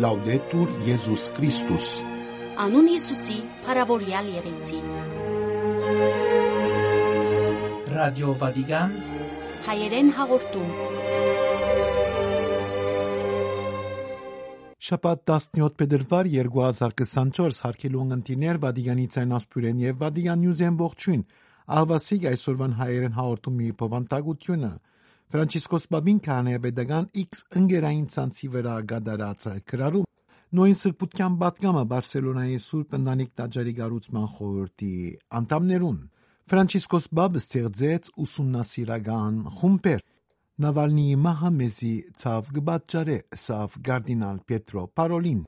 Լաուդետուր Եզուս Քրիստոս Անուն Հիսուսի, հարավորյալ եղեցի։ Ռադիո Վատիկան Հայերեն հաղորդում։ Շաբաթ 17 փետրվար 2024 հարկելուն ընտիներ Վատիկանի ցայնասպյուրեն եւ Վատիկան նյուզեն ողջույն։ Ահվասիկ այսօրվան հայերեն հաղորդումի բովանդակությունը Ֆրանցիսկոս Բաբին կանեբեդական X ընկերային ցանցի վրա գդարած գրարում նույն սրբության պատգամը Բարսելոնայի Սուրբ Ընտանիք տաճարի գառուցման խորհրդի անդամներուն Ֆրանցիսկոս Բաբը ստեղծեց ուսումնասիրական խումբեր Նավալնիի մահամեզի ցավ գբաճարե սավ գարդինալ Պետրո Պարոլին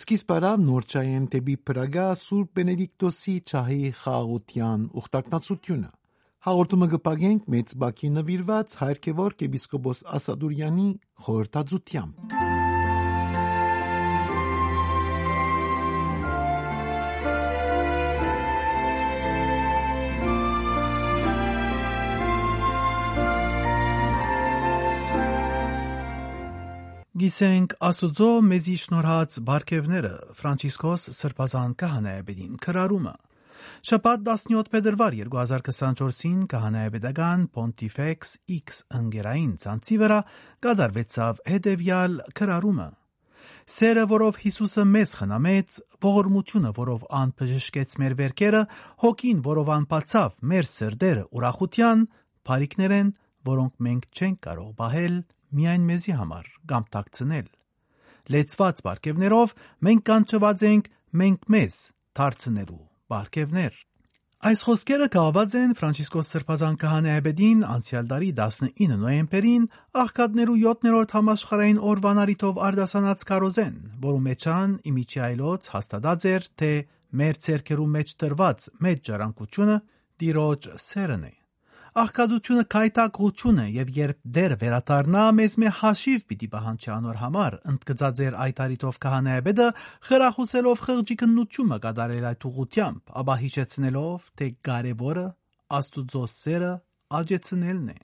Սկիզբ արավ նորչային տեբի Պրագա Սուրբ Բենեդիկտոսի ցահի խաղաղության ուխտակնացությունը Հաղորդումը կպագենք մեծ բակի նվիրված հայրկևոր կեպիսկոպոս Ասադուրյանի խորհրդածությամբ։ Գիսենք Աստուծո մեզի շնորհած բարգևները Ֆրանցիսկոս Սրբազան քահանայաբերին քրարումը Շաբաթ 17 փետրվար 2024-ին քահանայապետական Pontifex X ընկերային ցանցի վրա կատարվեցավ հետևյալ քրարումը. Սերը, որով Հիսուսը մեզ խնամեց, ողորմությունը, որով ան բժշկեց մեր վերքերը, հոգին, որով ան բացավ մեր սրդերը ուրախության, բարիկներեն, որոնք մենք չենք կարող բահել միայն մեզի համար կամ տակցնել։ Լեցված բարգևներով մենք կանչված ենք մենք մեզ դարձնելու բարգևներ։ Այս խոսքերը կահված են Ֆրանցիսկոս Սրբազան քահանայապետին անցյալ տարի 19 նոյեմբերին աղքատներու 7-րդ համաշխարհային օրվան արիթով արդասանած կարոզեն, որու մեջան իմիջի այլոց հաստատած էր, թե մեր ցերկերու մեջ տրված մեծ ջարանկությունը Տիրոջ սերն է։ Աղքատությունը քայտակղություն է եւ երբ դեր վերադառնա մեզ մե հաշիվ պիտի պահանջի անոր համար ընդգծած էր այդ արիտով քահանայաբեդը խրախուսելով խղճի քննությունը կատարել այդ ուղությամբ ապա հիշեցնելով թե կարևորը աստուծո սերը աջեցնելն է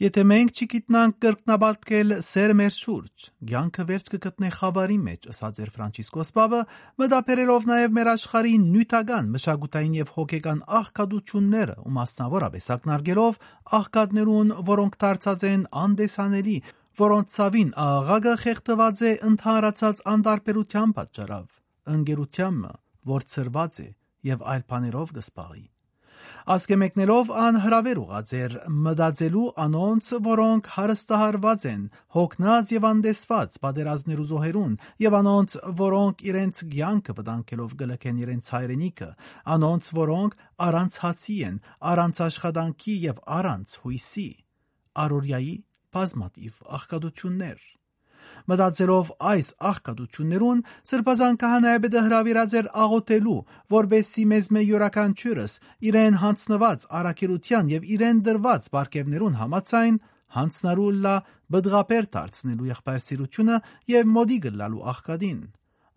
Եթե մենք չգիտնանք կրկնաբատկել սեր մեր շուրջ, ցանկը վերջ կգտնե խավարի մեջ, ըսած էր Ֆրանցիսկոս Պապը, մտաբերելով նաև մեր աշխարհի նյութական, մշակութային եւ հոգեկան աղքատությունները ու մասնավորապես ակնարկելով աղքատներուն, որոնք դարձած են անդեսանելի, որոնց ցավին աղաղակը խեղդված է ընդհանրացած անտարբերության պատճառով, ընկերությամը, որ ծրված է եւ այլ բաներով կսպաղի։ Ասկե մեկնելով անհրավեր ուղած էր մտածելու անոնց, որոնք հարստահարված են, հոգնած եւ անդեսված պատերազմներու զոհերուն, եւ անոնց, որոնք իրենց ցանկը վտանգելով գլքեն իրենց հայրենիքը, անոնց, որոնք առանց հացի են, առանց աշխատանքի եւ առանց հույսի։ Արորիայի բազմատիվ աղքատություններ Մտածելով այս աղքատություններուն, Սրբազան քահանայապետը հրավիրած էր աղոթելու, որբեսի մեզ մե յուրաքանչյուրս իրեն հանցնված առաքելության եւ իրեն դրված բարգևներուն համացայն հանցնարու լա բդղապեր դարձնելու եղբայրսիրությունը եւ մոդի գլալու աղքատին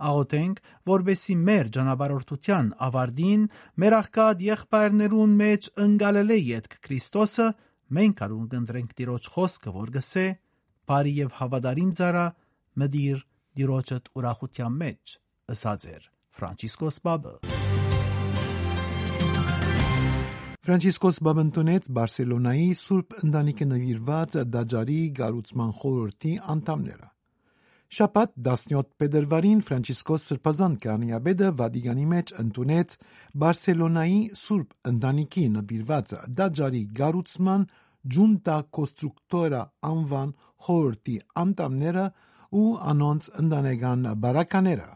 աղոթենք, որբեսի մեր ճանապարհորդության ավարտին մեր աղքատ եղբայրներուն մեջ ընկալել է յետք Քրիստոսը, մենք արուն կընտրենք Տիրոջ խոսքը, որ գսե բարի եւ հավատարիմ ծառա մդիր դիրոջդ ուրախության մեջ ըսած էր Ֆրանցիսկոս Բաբը Ֆրանցիսկոս Բաբն տոնեց Բարսելոնայի Սուրբ Ընտանիքը նվիրված դաջարի գառուցման խորհրդի անդամները Շաբաթ 17 փետրվարին Ֆրանցիսկոս Սրբազան կանիաբեդը Վատիկանի մեջ ընդունեց Բարսելոնայի Սուրբ Ընտանիքի նվիրված դաջարի գառուցման Junta Constructora անվան խորհրդի անդամները ու անոնց ընտանեկան բարակաները։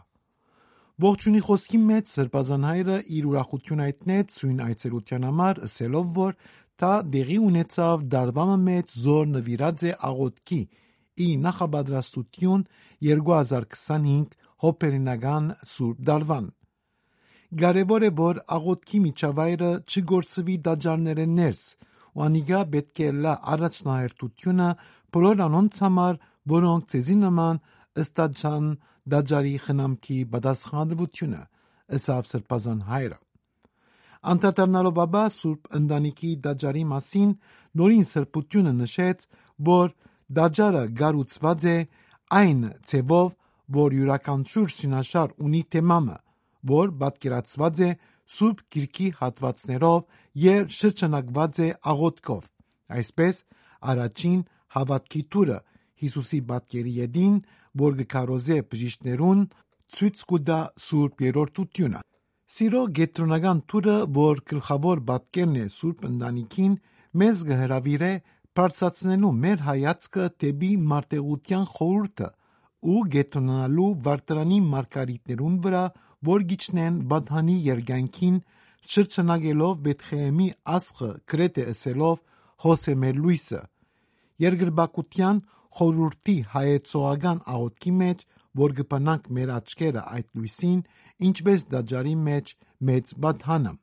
Ողջունի խոսքի մեջ Սրբազան հայրը իր ուրախություն հայտնեց սույն այցելության համար, ասելով, որ դա դեղի ունեցավ դարվամը մեջ զոր նվիրած է աղոտքի ի նախաբադրաստություն 2025 հոպերինական Սուրբ Դարվան։ Կարևոր է, որ աղոտքի միջավայրը չգործվի դաջարները ներս, ու անիգա պետք է լա առաջնահերթությունը բոլոր անոնց համար, որոնք ցեզի նման ըստաջան դաջարի խնամքի պատասխանատվությունը, ըսավ սրբազան հայրը։ Անդրադառնալով ապա Սուրբ Ընտանիքի դաջարի մասին նորին սրբությունը նշեց, որ դաջարը գառուցված է այն ցևով, որ յուրաքանչյուր շինաշար ունի թեմամը, որ պատկերացված է Սուրբ Գիրքի հատվածներով եւ շրջանակված է աղոթքով։ Այսպես, առաջին հավատքի թուրը Հիսուսի պատկերի յետին, որ գկարոզե բժիշկներուն, ցույց կուտա Սուրբ Երորդությունը։ Սիրո գետրոնական թուրը, որ գլխավոր պատկերն է Սուրբ ընտանիքին, մեզ կհրավիրե բարձրացնելու մեր հայացքը դեպի մարտեղության խորհուրդը ու գետրոնանալու վարդրանի մարգարիտներուն վրա, որ գիչնեն Բադհանի երկայնքին, շրջանագելով Բեթխեհեմի աստղը գրեթե ասելով «Հոս է մեր լույսը»։ Երկրպագության խորհրդի հայեցողական աղոթքի մեջ, որ կբնանք մեր աչքերը այդ լույսին, ինչպես տաճարի մեջ մեծ Բադհանը։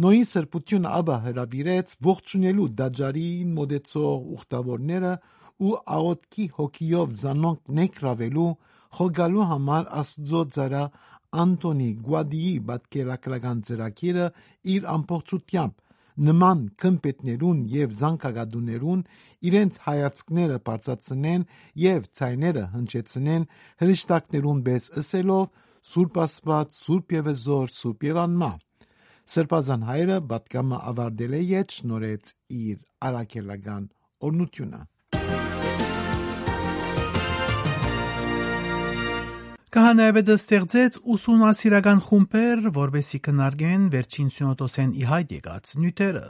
Նոյի սրբությունը ապա հրավիրեց ողջունելու տաճարին մոտեցող ուխտավորները ու աղոթքի հոգիով զանոնք ներգրավելու խոգալու համար Աստծո ծառա Անտոնի Գուադիի պատկերակրական ծրագիրը իր ամբողջությամբ նման գմբեթներուն եւ զանգակատուներուն իրենց հայացքները բարձրացնեն եւ ձայները հնչեցնեն հրեշտակներուն պես ասելով «Սուրբ Աստված, Սուրբ եւ Զոր, Սուրբ եւ Անմահ»։ Սրբազան հայրը պատգամը ավարտել է ետ շնորեց իր առաքելական օրնությունը։ Քահանայապետը ստեղծեց ուսումնասիրական խումբեր, որբեսի քննարկեն վերջին սյունոտոսեն ի հայտ եկած նյութերը։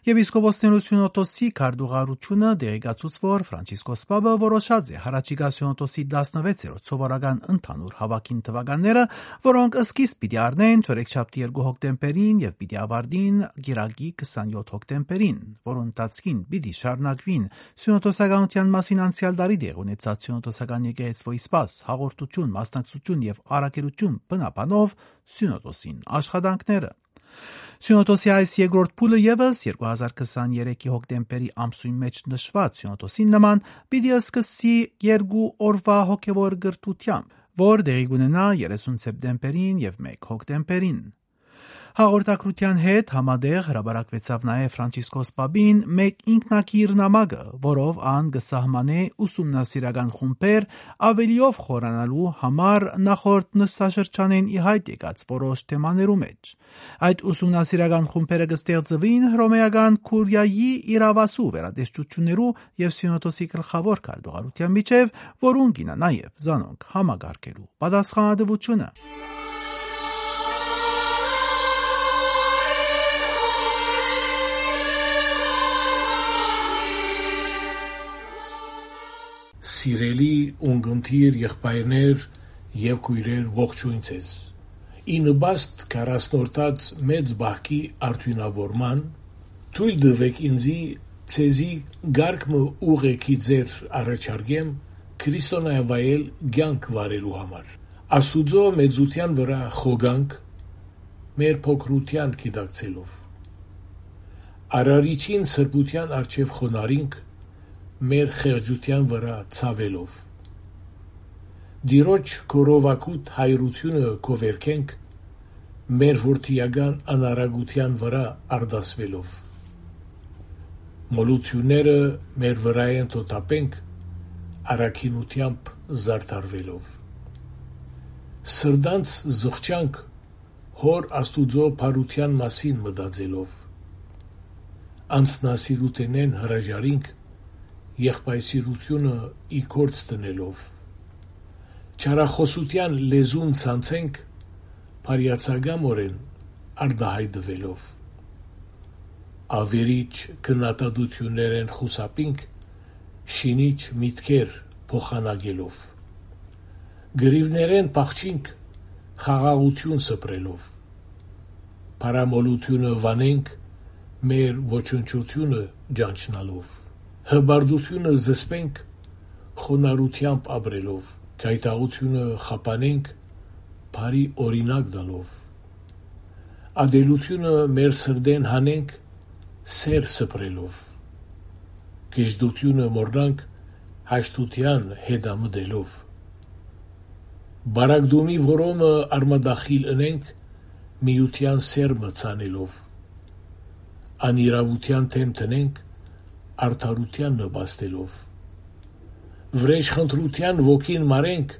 Եպիսկոպոսներու սյունոտոսի քարտուղարությունը դեղեկացուց, որ Ֆրանցիսկոս Պապը որոշած է հառաջիկա սյունոտոսի 16-րդ սովորական ընդհանուր հավաքին թվականները, որոնք սկիզբ պիտի առնեն չորեքշաբթի 2 հոկտեմբերին եւ պիտի ավարտին գիրագի 27 հոկտեմբերին, որոնց ընթացքին պիտի շարունակվին սյունոտոսականության մասին անցյալ տարի դեղ ունեցած սյունոտոսական եկեղեցվոյի սպաս հաղորդություն, մասնակցություն եւ առաքելություն բնաբանով սյունոտոսին աշխատանքները։ Սյունոտոսի այս երկրորդ փուլը եւս 2023-ի հոկտեմբերի ամսույն մեջ նշված Սյունոտոսին նման պիտի սկսի երկու օրվա հոգևոր գրթությամբ, որ դեղի կունենա 30 սեպտեմբերին եւ 1 հոկտեմբերին։ Հաղորդակցության հետ համադեղ հրաբարակվեցավ նաև Ֆրանցիսկոս Պապին մեկ ինքնակիր նամակը, որով ան կսահմանե ուսումնասիրական խումբեր ավելիով խորանալու համար նախորդ նստաշրջանեն ի հայտ եկած որոշ թեմաներու մեջ։ Այդ ուսումնասիրական խումբերը կստեղծվին հռոմեական քուրիայի իրավասու վերադեստություններու եւ Սյունոտոսի գլխավոր քարտուղարության միջև, որուն կինա նաև զանոնք համագարկելու պատասխանատվությունը։ Սիրելի ունգընթիր եղբայրներ եւ քույրեր ողջույն ցեզ։ Ի նպաստ 40-րդած մեծ բախի արդյունավորման թույլ տվեք ինձի ցեզի գարկմը ուղեկի ձեր առաջարկեմ քրիստոնեավայել ցանկ վարելու համար։ Աստուծո մեծության վրա խոգանք մեր փոքրության գիտակցելով։ Արարիչին սրբության արչև խոնարինք մեր խեղճության վրա ցավելով։ Դիրոջ կորովակուտ հայրությունը կովերքենք մեր որդիական անարագության վրա արդասվելով։ Մոլությունները մեր վրա են տոտապենք առաքինությամբ զարդարվելով։ Սրդանց զղջանք հոր աստուծո բարության մասին մտածելով անսնասիրութենեն հրաժարինք եղբայրսիրությունը ի գործ դնելով չարախոսության լեզուն ցանցենք բարյացակամորեն արտահայտվելով ավերիչ քննադատություններեն խուսափինք շինիչ միտքեր փոխանակելով գրիվներեն փախչինք խաղաղություն սփռելով Փարամոլությունը վանենք մեր ոչնչությունը ջանչնալով հբարդությունը զսպենք խոնարհությամբ ապրելով, գայթակղությունը խափանենք բարի օրինակ դալով, ադելությունը մեր սրդեն հանենք սեր սպրելով, գժդությունը մորնանք հաշտության հետամդելով, բարակդումի որոմը արմադախիլ ընենք միության սերմը ցանելով, անիրավության թեմ տնենք արդարության նպաստելով։ Վրեժխնդրության ոգին մարենք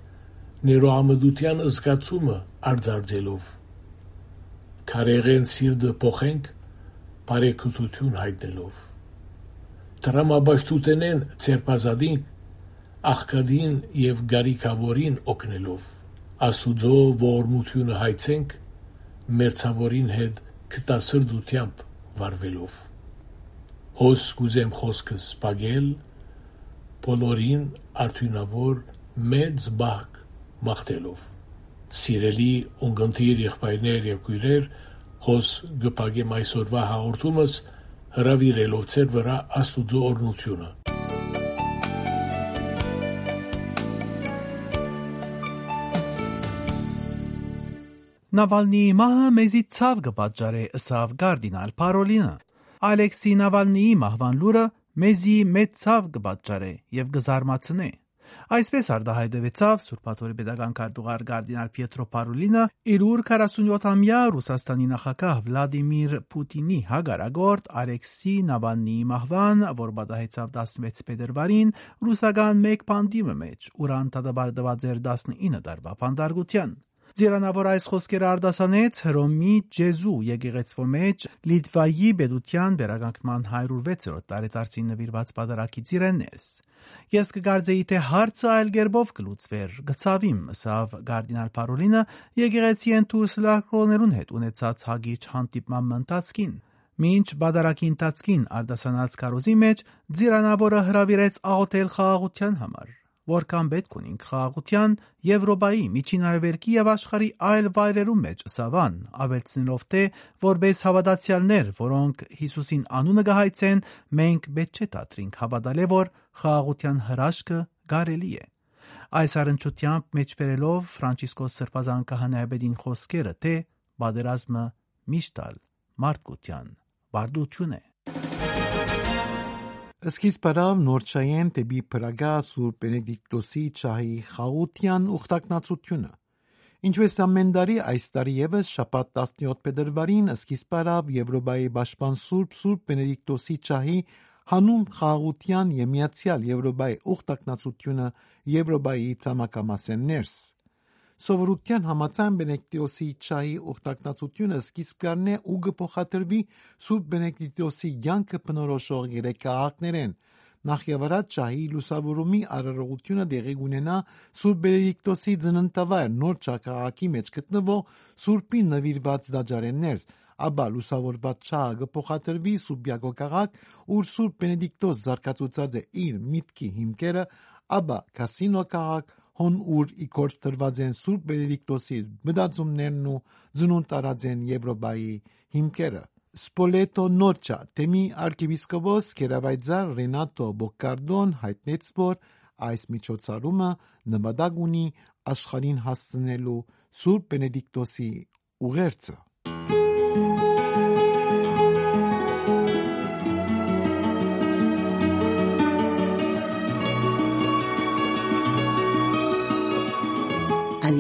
ներոամդության զգացումը արձարձելով քարեղեն սիրտը փոխենք բարեկեցություն հայտնելով տրամաբաշտութենեն ցերպազադին աղքադին եւ գարիկավորին օգնելով աստուծո ողորմությունը հայցենք մերցավորին հետ կտասրդությամբ վարվելով հոս կուզեմ խոսքս պագել բոլորին արդյունավոր մեծ բահք մաղթելով սիրելի ունգընտիր եղբայրներ եւ քույրեր հոս գպագեմ այսօրվա հաղորդումս հրավիրելով ծեր վրա աստուծո օրնությունը Նավալնիի մահը մեզի ցավ կպատճառե ըսավ Գարդինալ Փարոլինը Ալեքսի Նավալնիի մահվան լուրը մեզի մեծ ցավ կպատճառե եւ կզարմացնե։ Այսպես արտահայտվեցավ Սուրբաթորի pedagogan քարտուղար Գարդինալ Պիետրո Պարոլինը իր ուր 47-ամյա Ռուսաստանի նախագահ Վլադիմիր Պուտինի հագարագորդ Ալեքսի Նավալնիի մահվան, որ պատահեցավ 16 փետրվարին ռուսական մեկ պանդիմը մեջ, ուրան տադաբարդված էր 19 տարվա փանդարգության։ Ձիրանավոր այս խոսքերը արդասանեց Հռոմի Ջեզու եկեղեցվո մեջ Լիտվայի Բեդության վերագանքման 106-րդ տարեդարձին նվիրված պատարակի ծիրեններս։ Ես կգարձեի թե հարցը այլ գերբով կլուծվեր, գցավիմ, ըսավ Գարդինալ Պարոլինը եկեղեցի ընտուր սլակրոներուն հետ ունեցած հագիչ հանդիպման ընթացքին։ Մինչ բադարակի ընթացքին արդասանած կարոզի մեջ ձիրանավորը հրավիրեց աղոթել խաղաղության համար որքան պետք ունենք խաղաղության Եվրոպայի, Միջինարևելքի եւ աշխարի այլ վայրերում մեջ սավան, ավելցնելով թե որպես հավատացյալներ, որոնք Հիսուսին անունը գահայցեն, մենք պետք չէ դատրինք հավատալե որ խաղաղության հրաշքը գարելի է։ Այս առնչությամբ մեջբերելով Ֆրանցիսկոս Սրբազան քահանայաբեդին խոսքերը, թե բادرազմը միշտալ մարդկության բարդություն է։ Սկիզբարավ նորչայեն դեպի Պրագա Սուրբ Բենեդիկտոսի ճահի խաղության ուխտակնացությունը։ Ինչպես ամեն տարի այս տարի եւս շաբաթ 17 փետրվարին սկիզբարավ Եվրոպայի պաշտպան Սուրբ Սուրբ Բենեդիկտոսի ճահի հանուն խաղաղության եւ միացյալ Եվրոպայի ուխտակնացությունը Եվրոպայի ցամաքամասերներս Սովորության համաձայն Բենեդիկտոսի ճահի ուխտակնացությունը սկիզբ կառնե ու կփոխադրվի Սուրբ Բենեդիկտոսի յանքը բնորոշող երեք քաղաքներեն Նախ եւ առաջ ճահի լուսավորումի արարողությունը դեղի ունենա Սուրբ Բենեդիկտոսի ծննդավայր նոր ճակաղակի մեջ գտնվող Սուրբի նվիրված դաջարեններ ապա լուսավորված ճահը կփոխադրվի Սուրբիագո քաղաք, ուր Սուրբ Բենեդիկտոս զարգացուցած է իր միտքի հիմքերը, ապա Կասինո քաղաք, հոն ուր իգործ տրված են Սուրբ Բենեդիկտոսի մտածումներն ու ծնունդ տարած են Եվրոպայի հիմքերը։ Սպոլետո Նորչա թեմի arczepiskopos Կերավայձար Ռենատո Բոկարդոն հայտնեց, որ այս միջոցառումը նպատակ ունի աշխարհին հասցնելու Սուրբ Բենեդիկտոսի ուղերձը։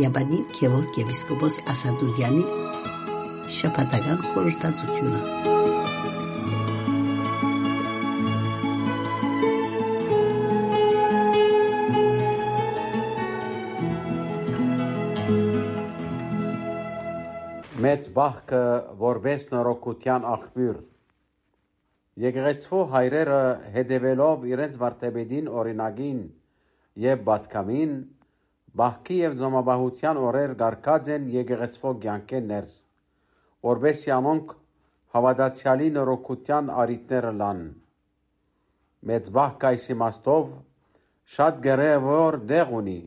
Արիաբանի Գևորգ եպիսկոպոս Ասադուրյանի շաբաթական խորհրդածությունը։ Մեծ բախքը որպես նորոգության աղբյուր Եկեղեցու հայրերը հետևելով իրենց վարդապետին օրինագին եւ բատկամին Բահքի եւ զոմաբահության օրեր գարկած են եկեղեցվո կյանքեն ներս, որբեսի անոնք հավատացյալի նորոգության արիտները լան։ Մեծ բահք այս իմաստով շատ գերեվոր դեղ ունի,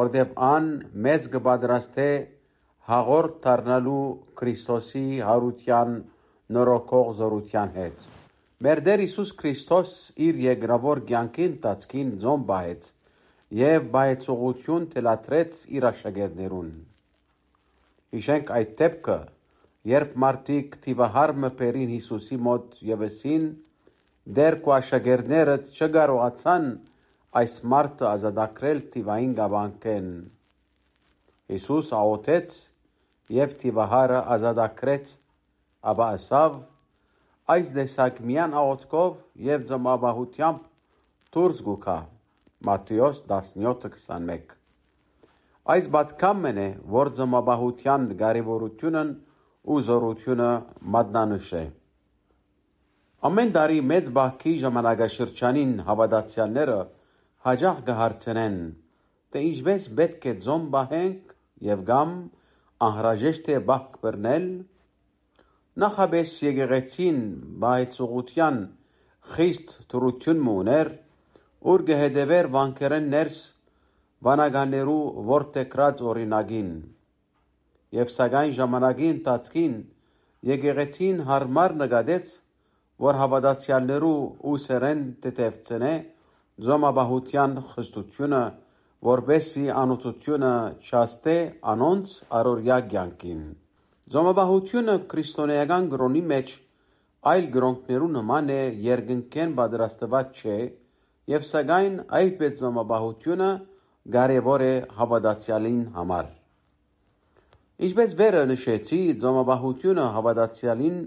որտեւ ան մեծ կպատրաստե հաղորդ դառնալու Քրիստոսի հարության նորոգող զորության հետ։ Մեր Տեր Հիսուս Քրիստոս իր երկրավոր կյանքի ընթացքին ձոմ բահեց եւ բայեցողություն թելադրեց իր աշակերտներուն։ Հիշենք այդ դեպքը, երբ մարդիկ թիվահար մպերին Հիսուսի մոտ եւեսին, դեր կու աշակերտները չկարողացան այս մարդը ազատագրել թիվային գաբանկեն։ Հիսուս աղոթեց եւ թիվահարը ազատագրեց, ապա ասավ. այս դեսակ միան աղոթքով եւ ձմաբահությամբ դուրս գուքա Մատթեոս 17:21 Այս բացքամն է, որ զոմաբահության կարևորությունն ու զորությունը մատնանշ է։ Ամեն տարի մեծ բահքի ժամանակաշրջանին հավատացյալները հաջող կհարցնեն, թե ինչպես պետք է ձոմ բահենք եւ կամ անհրաժեշտ է բահք բռնել։ Նախաբես եկեղեցին բայցուղության խիստ թրություն ուներ, ուր գհեդևեր վանքերեն ներս վանականերու ворթեկրած օրինագին եւ սակայն ժամանակի ընթացքին եկեղեցին հարմար նկատեց որ հավատացյալներու ուսերեն դետևցնե զոմաբահության խստությունը որբեսի անոթությունը չաստե անոնց արորյա կյանքին զոմաբահությունը քրիստոնեական գրոնի մեջ այլ գրոնքներու նման է երկնքեն պատրաստված չէ եւ սակայն այլպես զոմաբահությունը կարևոր է հավատացյալին համար։ Ինչպես վերը նշեցի, զոմաբահությունը հավատացյալին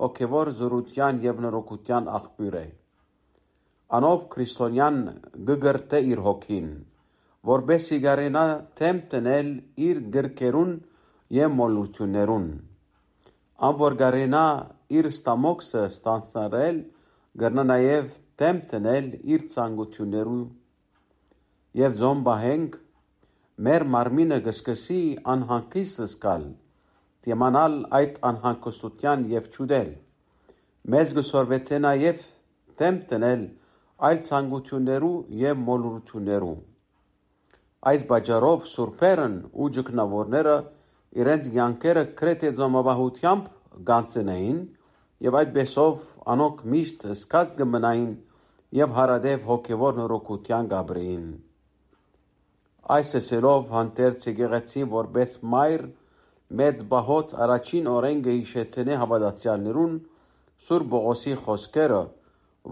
հոգևոր զորության եւ նորոգության աղբյուր է։ Անով քրիստոնյան գգրտե իր հոգին, որբեսի գարենա թեմ տնել իր գրքերուն եւ մոլություններուն։ Ամոր գարենա իր ստամոքսը ստանցնել, գտնա նաեւ թեմ տնել իր ցանկություններու եւ զոմ բահենք մեր մարմինը կսկսի անհանգիստ զգալ, դիմանալ այդ անհանգստության եւ ճուդել։ Մեզ գսորվեցե նաեւ դեմ տնել այլ ցանկություններու եւ մոլորություններու։ Այս բաժարով սուրբերն ու ճգնավորները իրենց յանքերը քրեթե զոմաբահությամբ գանցնեին եւ այդպեսով անոք միշտ սկած կմնային եւ հարադեվ հոգեվոր նորոգության գաբրեին։ Այս էսելով հանդերձ եկեղեցին որպես մայր մեծ բահոց առաջին օրենքը հիշեցնե հավատացյալներուն Սուր Բողոսի խոսքերը,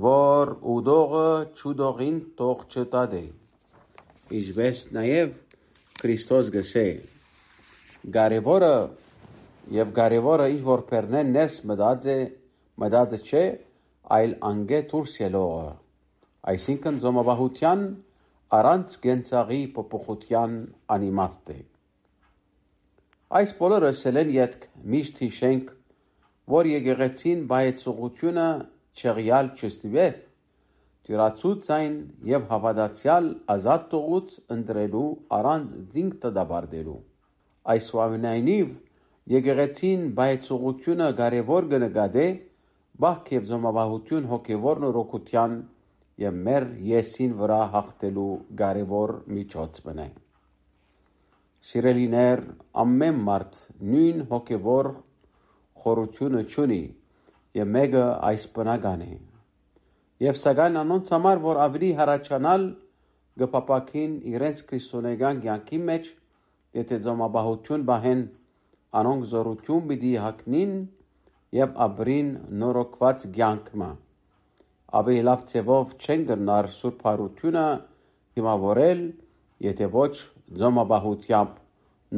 որ ուդողը ճուդողին թող չտադե։ Ինչպես նաև Քրիստոս գսե. Կարևորը եւ կարևորը ինչ որ բեռնեն ներս մտած է, մտածը չէ, այլ անգե դուրս ելողը։ Այսինքն զոմաբահության առանց գենցաղի փոփոխության անիմաստ է։ Այս բոլորը սելեն յետք միշտ հիշենք, որ եկեղեցին բայեցողությունը չեղյալ չստիվեց, դյուրացուց այն եւ հավատացյալ ազատ տողուց ընտրելու առանց ձինք տդաբարդելու։ Այս վավնայնիվ եկեղեցին բայեցողությունը կարևոր կնկատե բախ եւ զոմաբահություն հոգեվոր նորոգության եւ մեր եսին վրա հաղթելու կարևոր միջոց բնե։ Սիրելիներ, ամեն մարդ նույն հոգևոր խորությունը ճունի եւ մեկը այս բնական է։ Եվ սակայն անոնց համար, որ ավելի հարաճանալ գպապակին իրենց քրիստոնեական կյանքի մեջ, եթե զոմաբահություն բահեն, անոնք զորություն պիտի հակնին եւ ապրին նորոգված կյանքը ավելի լավ ձևով չեն գնար Սուրբ Հարությունը հիմավորել, եթե ոչ ձոմաբահությամբ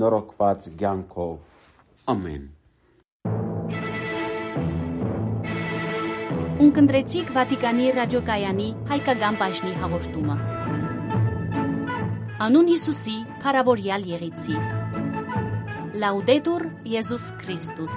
նորոգված կյանքով։ Ամեն։ Ունկնդրեցիք Վատիկանի ռադիոկայանի հայկական բաժնի հաղորդումը։ Անուն Հիսուսի, Փարավորյալ Եղեցի։ Լաուդետուր Եզուս Քրիստոս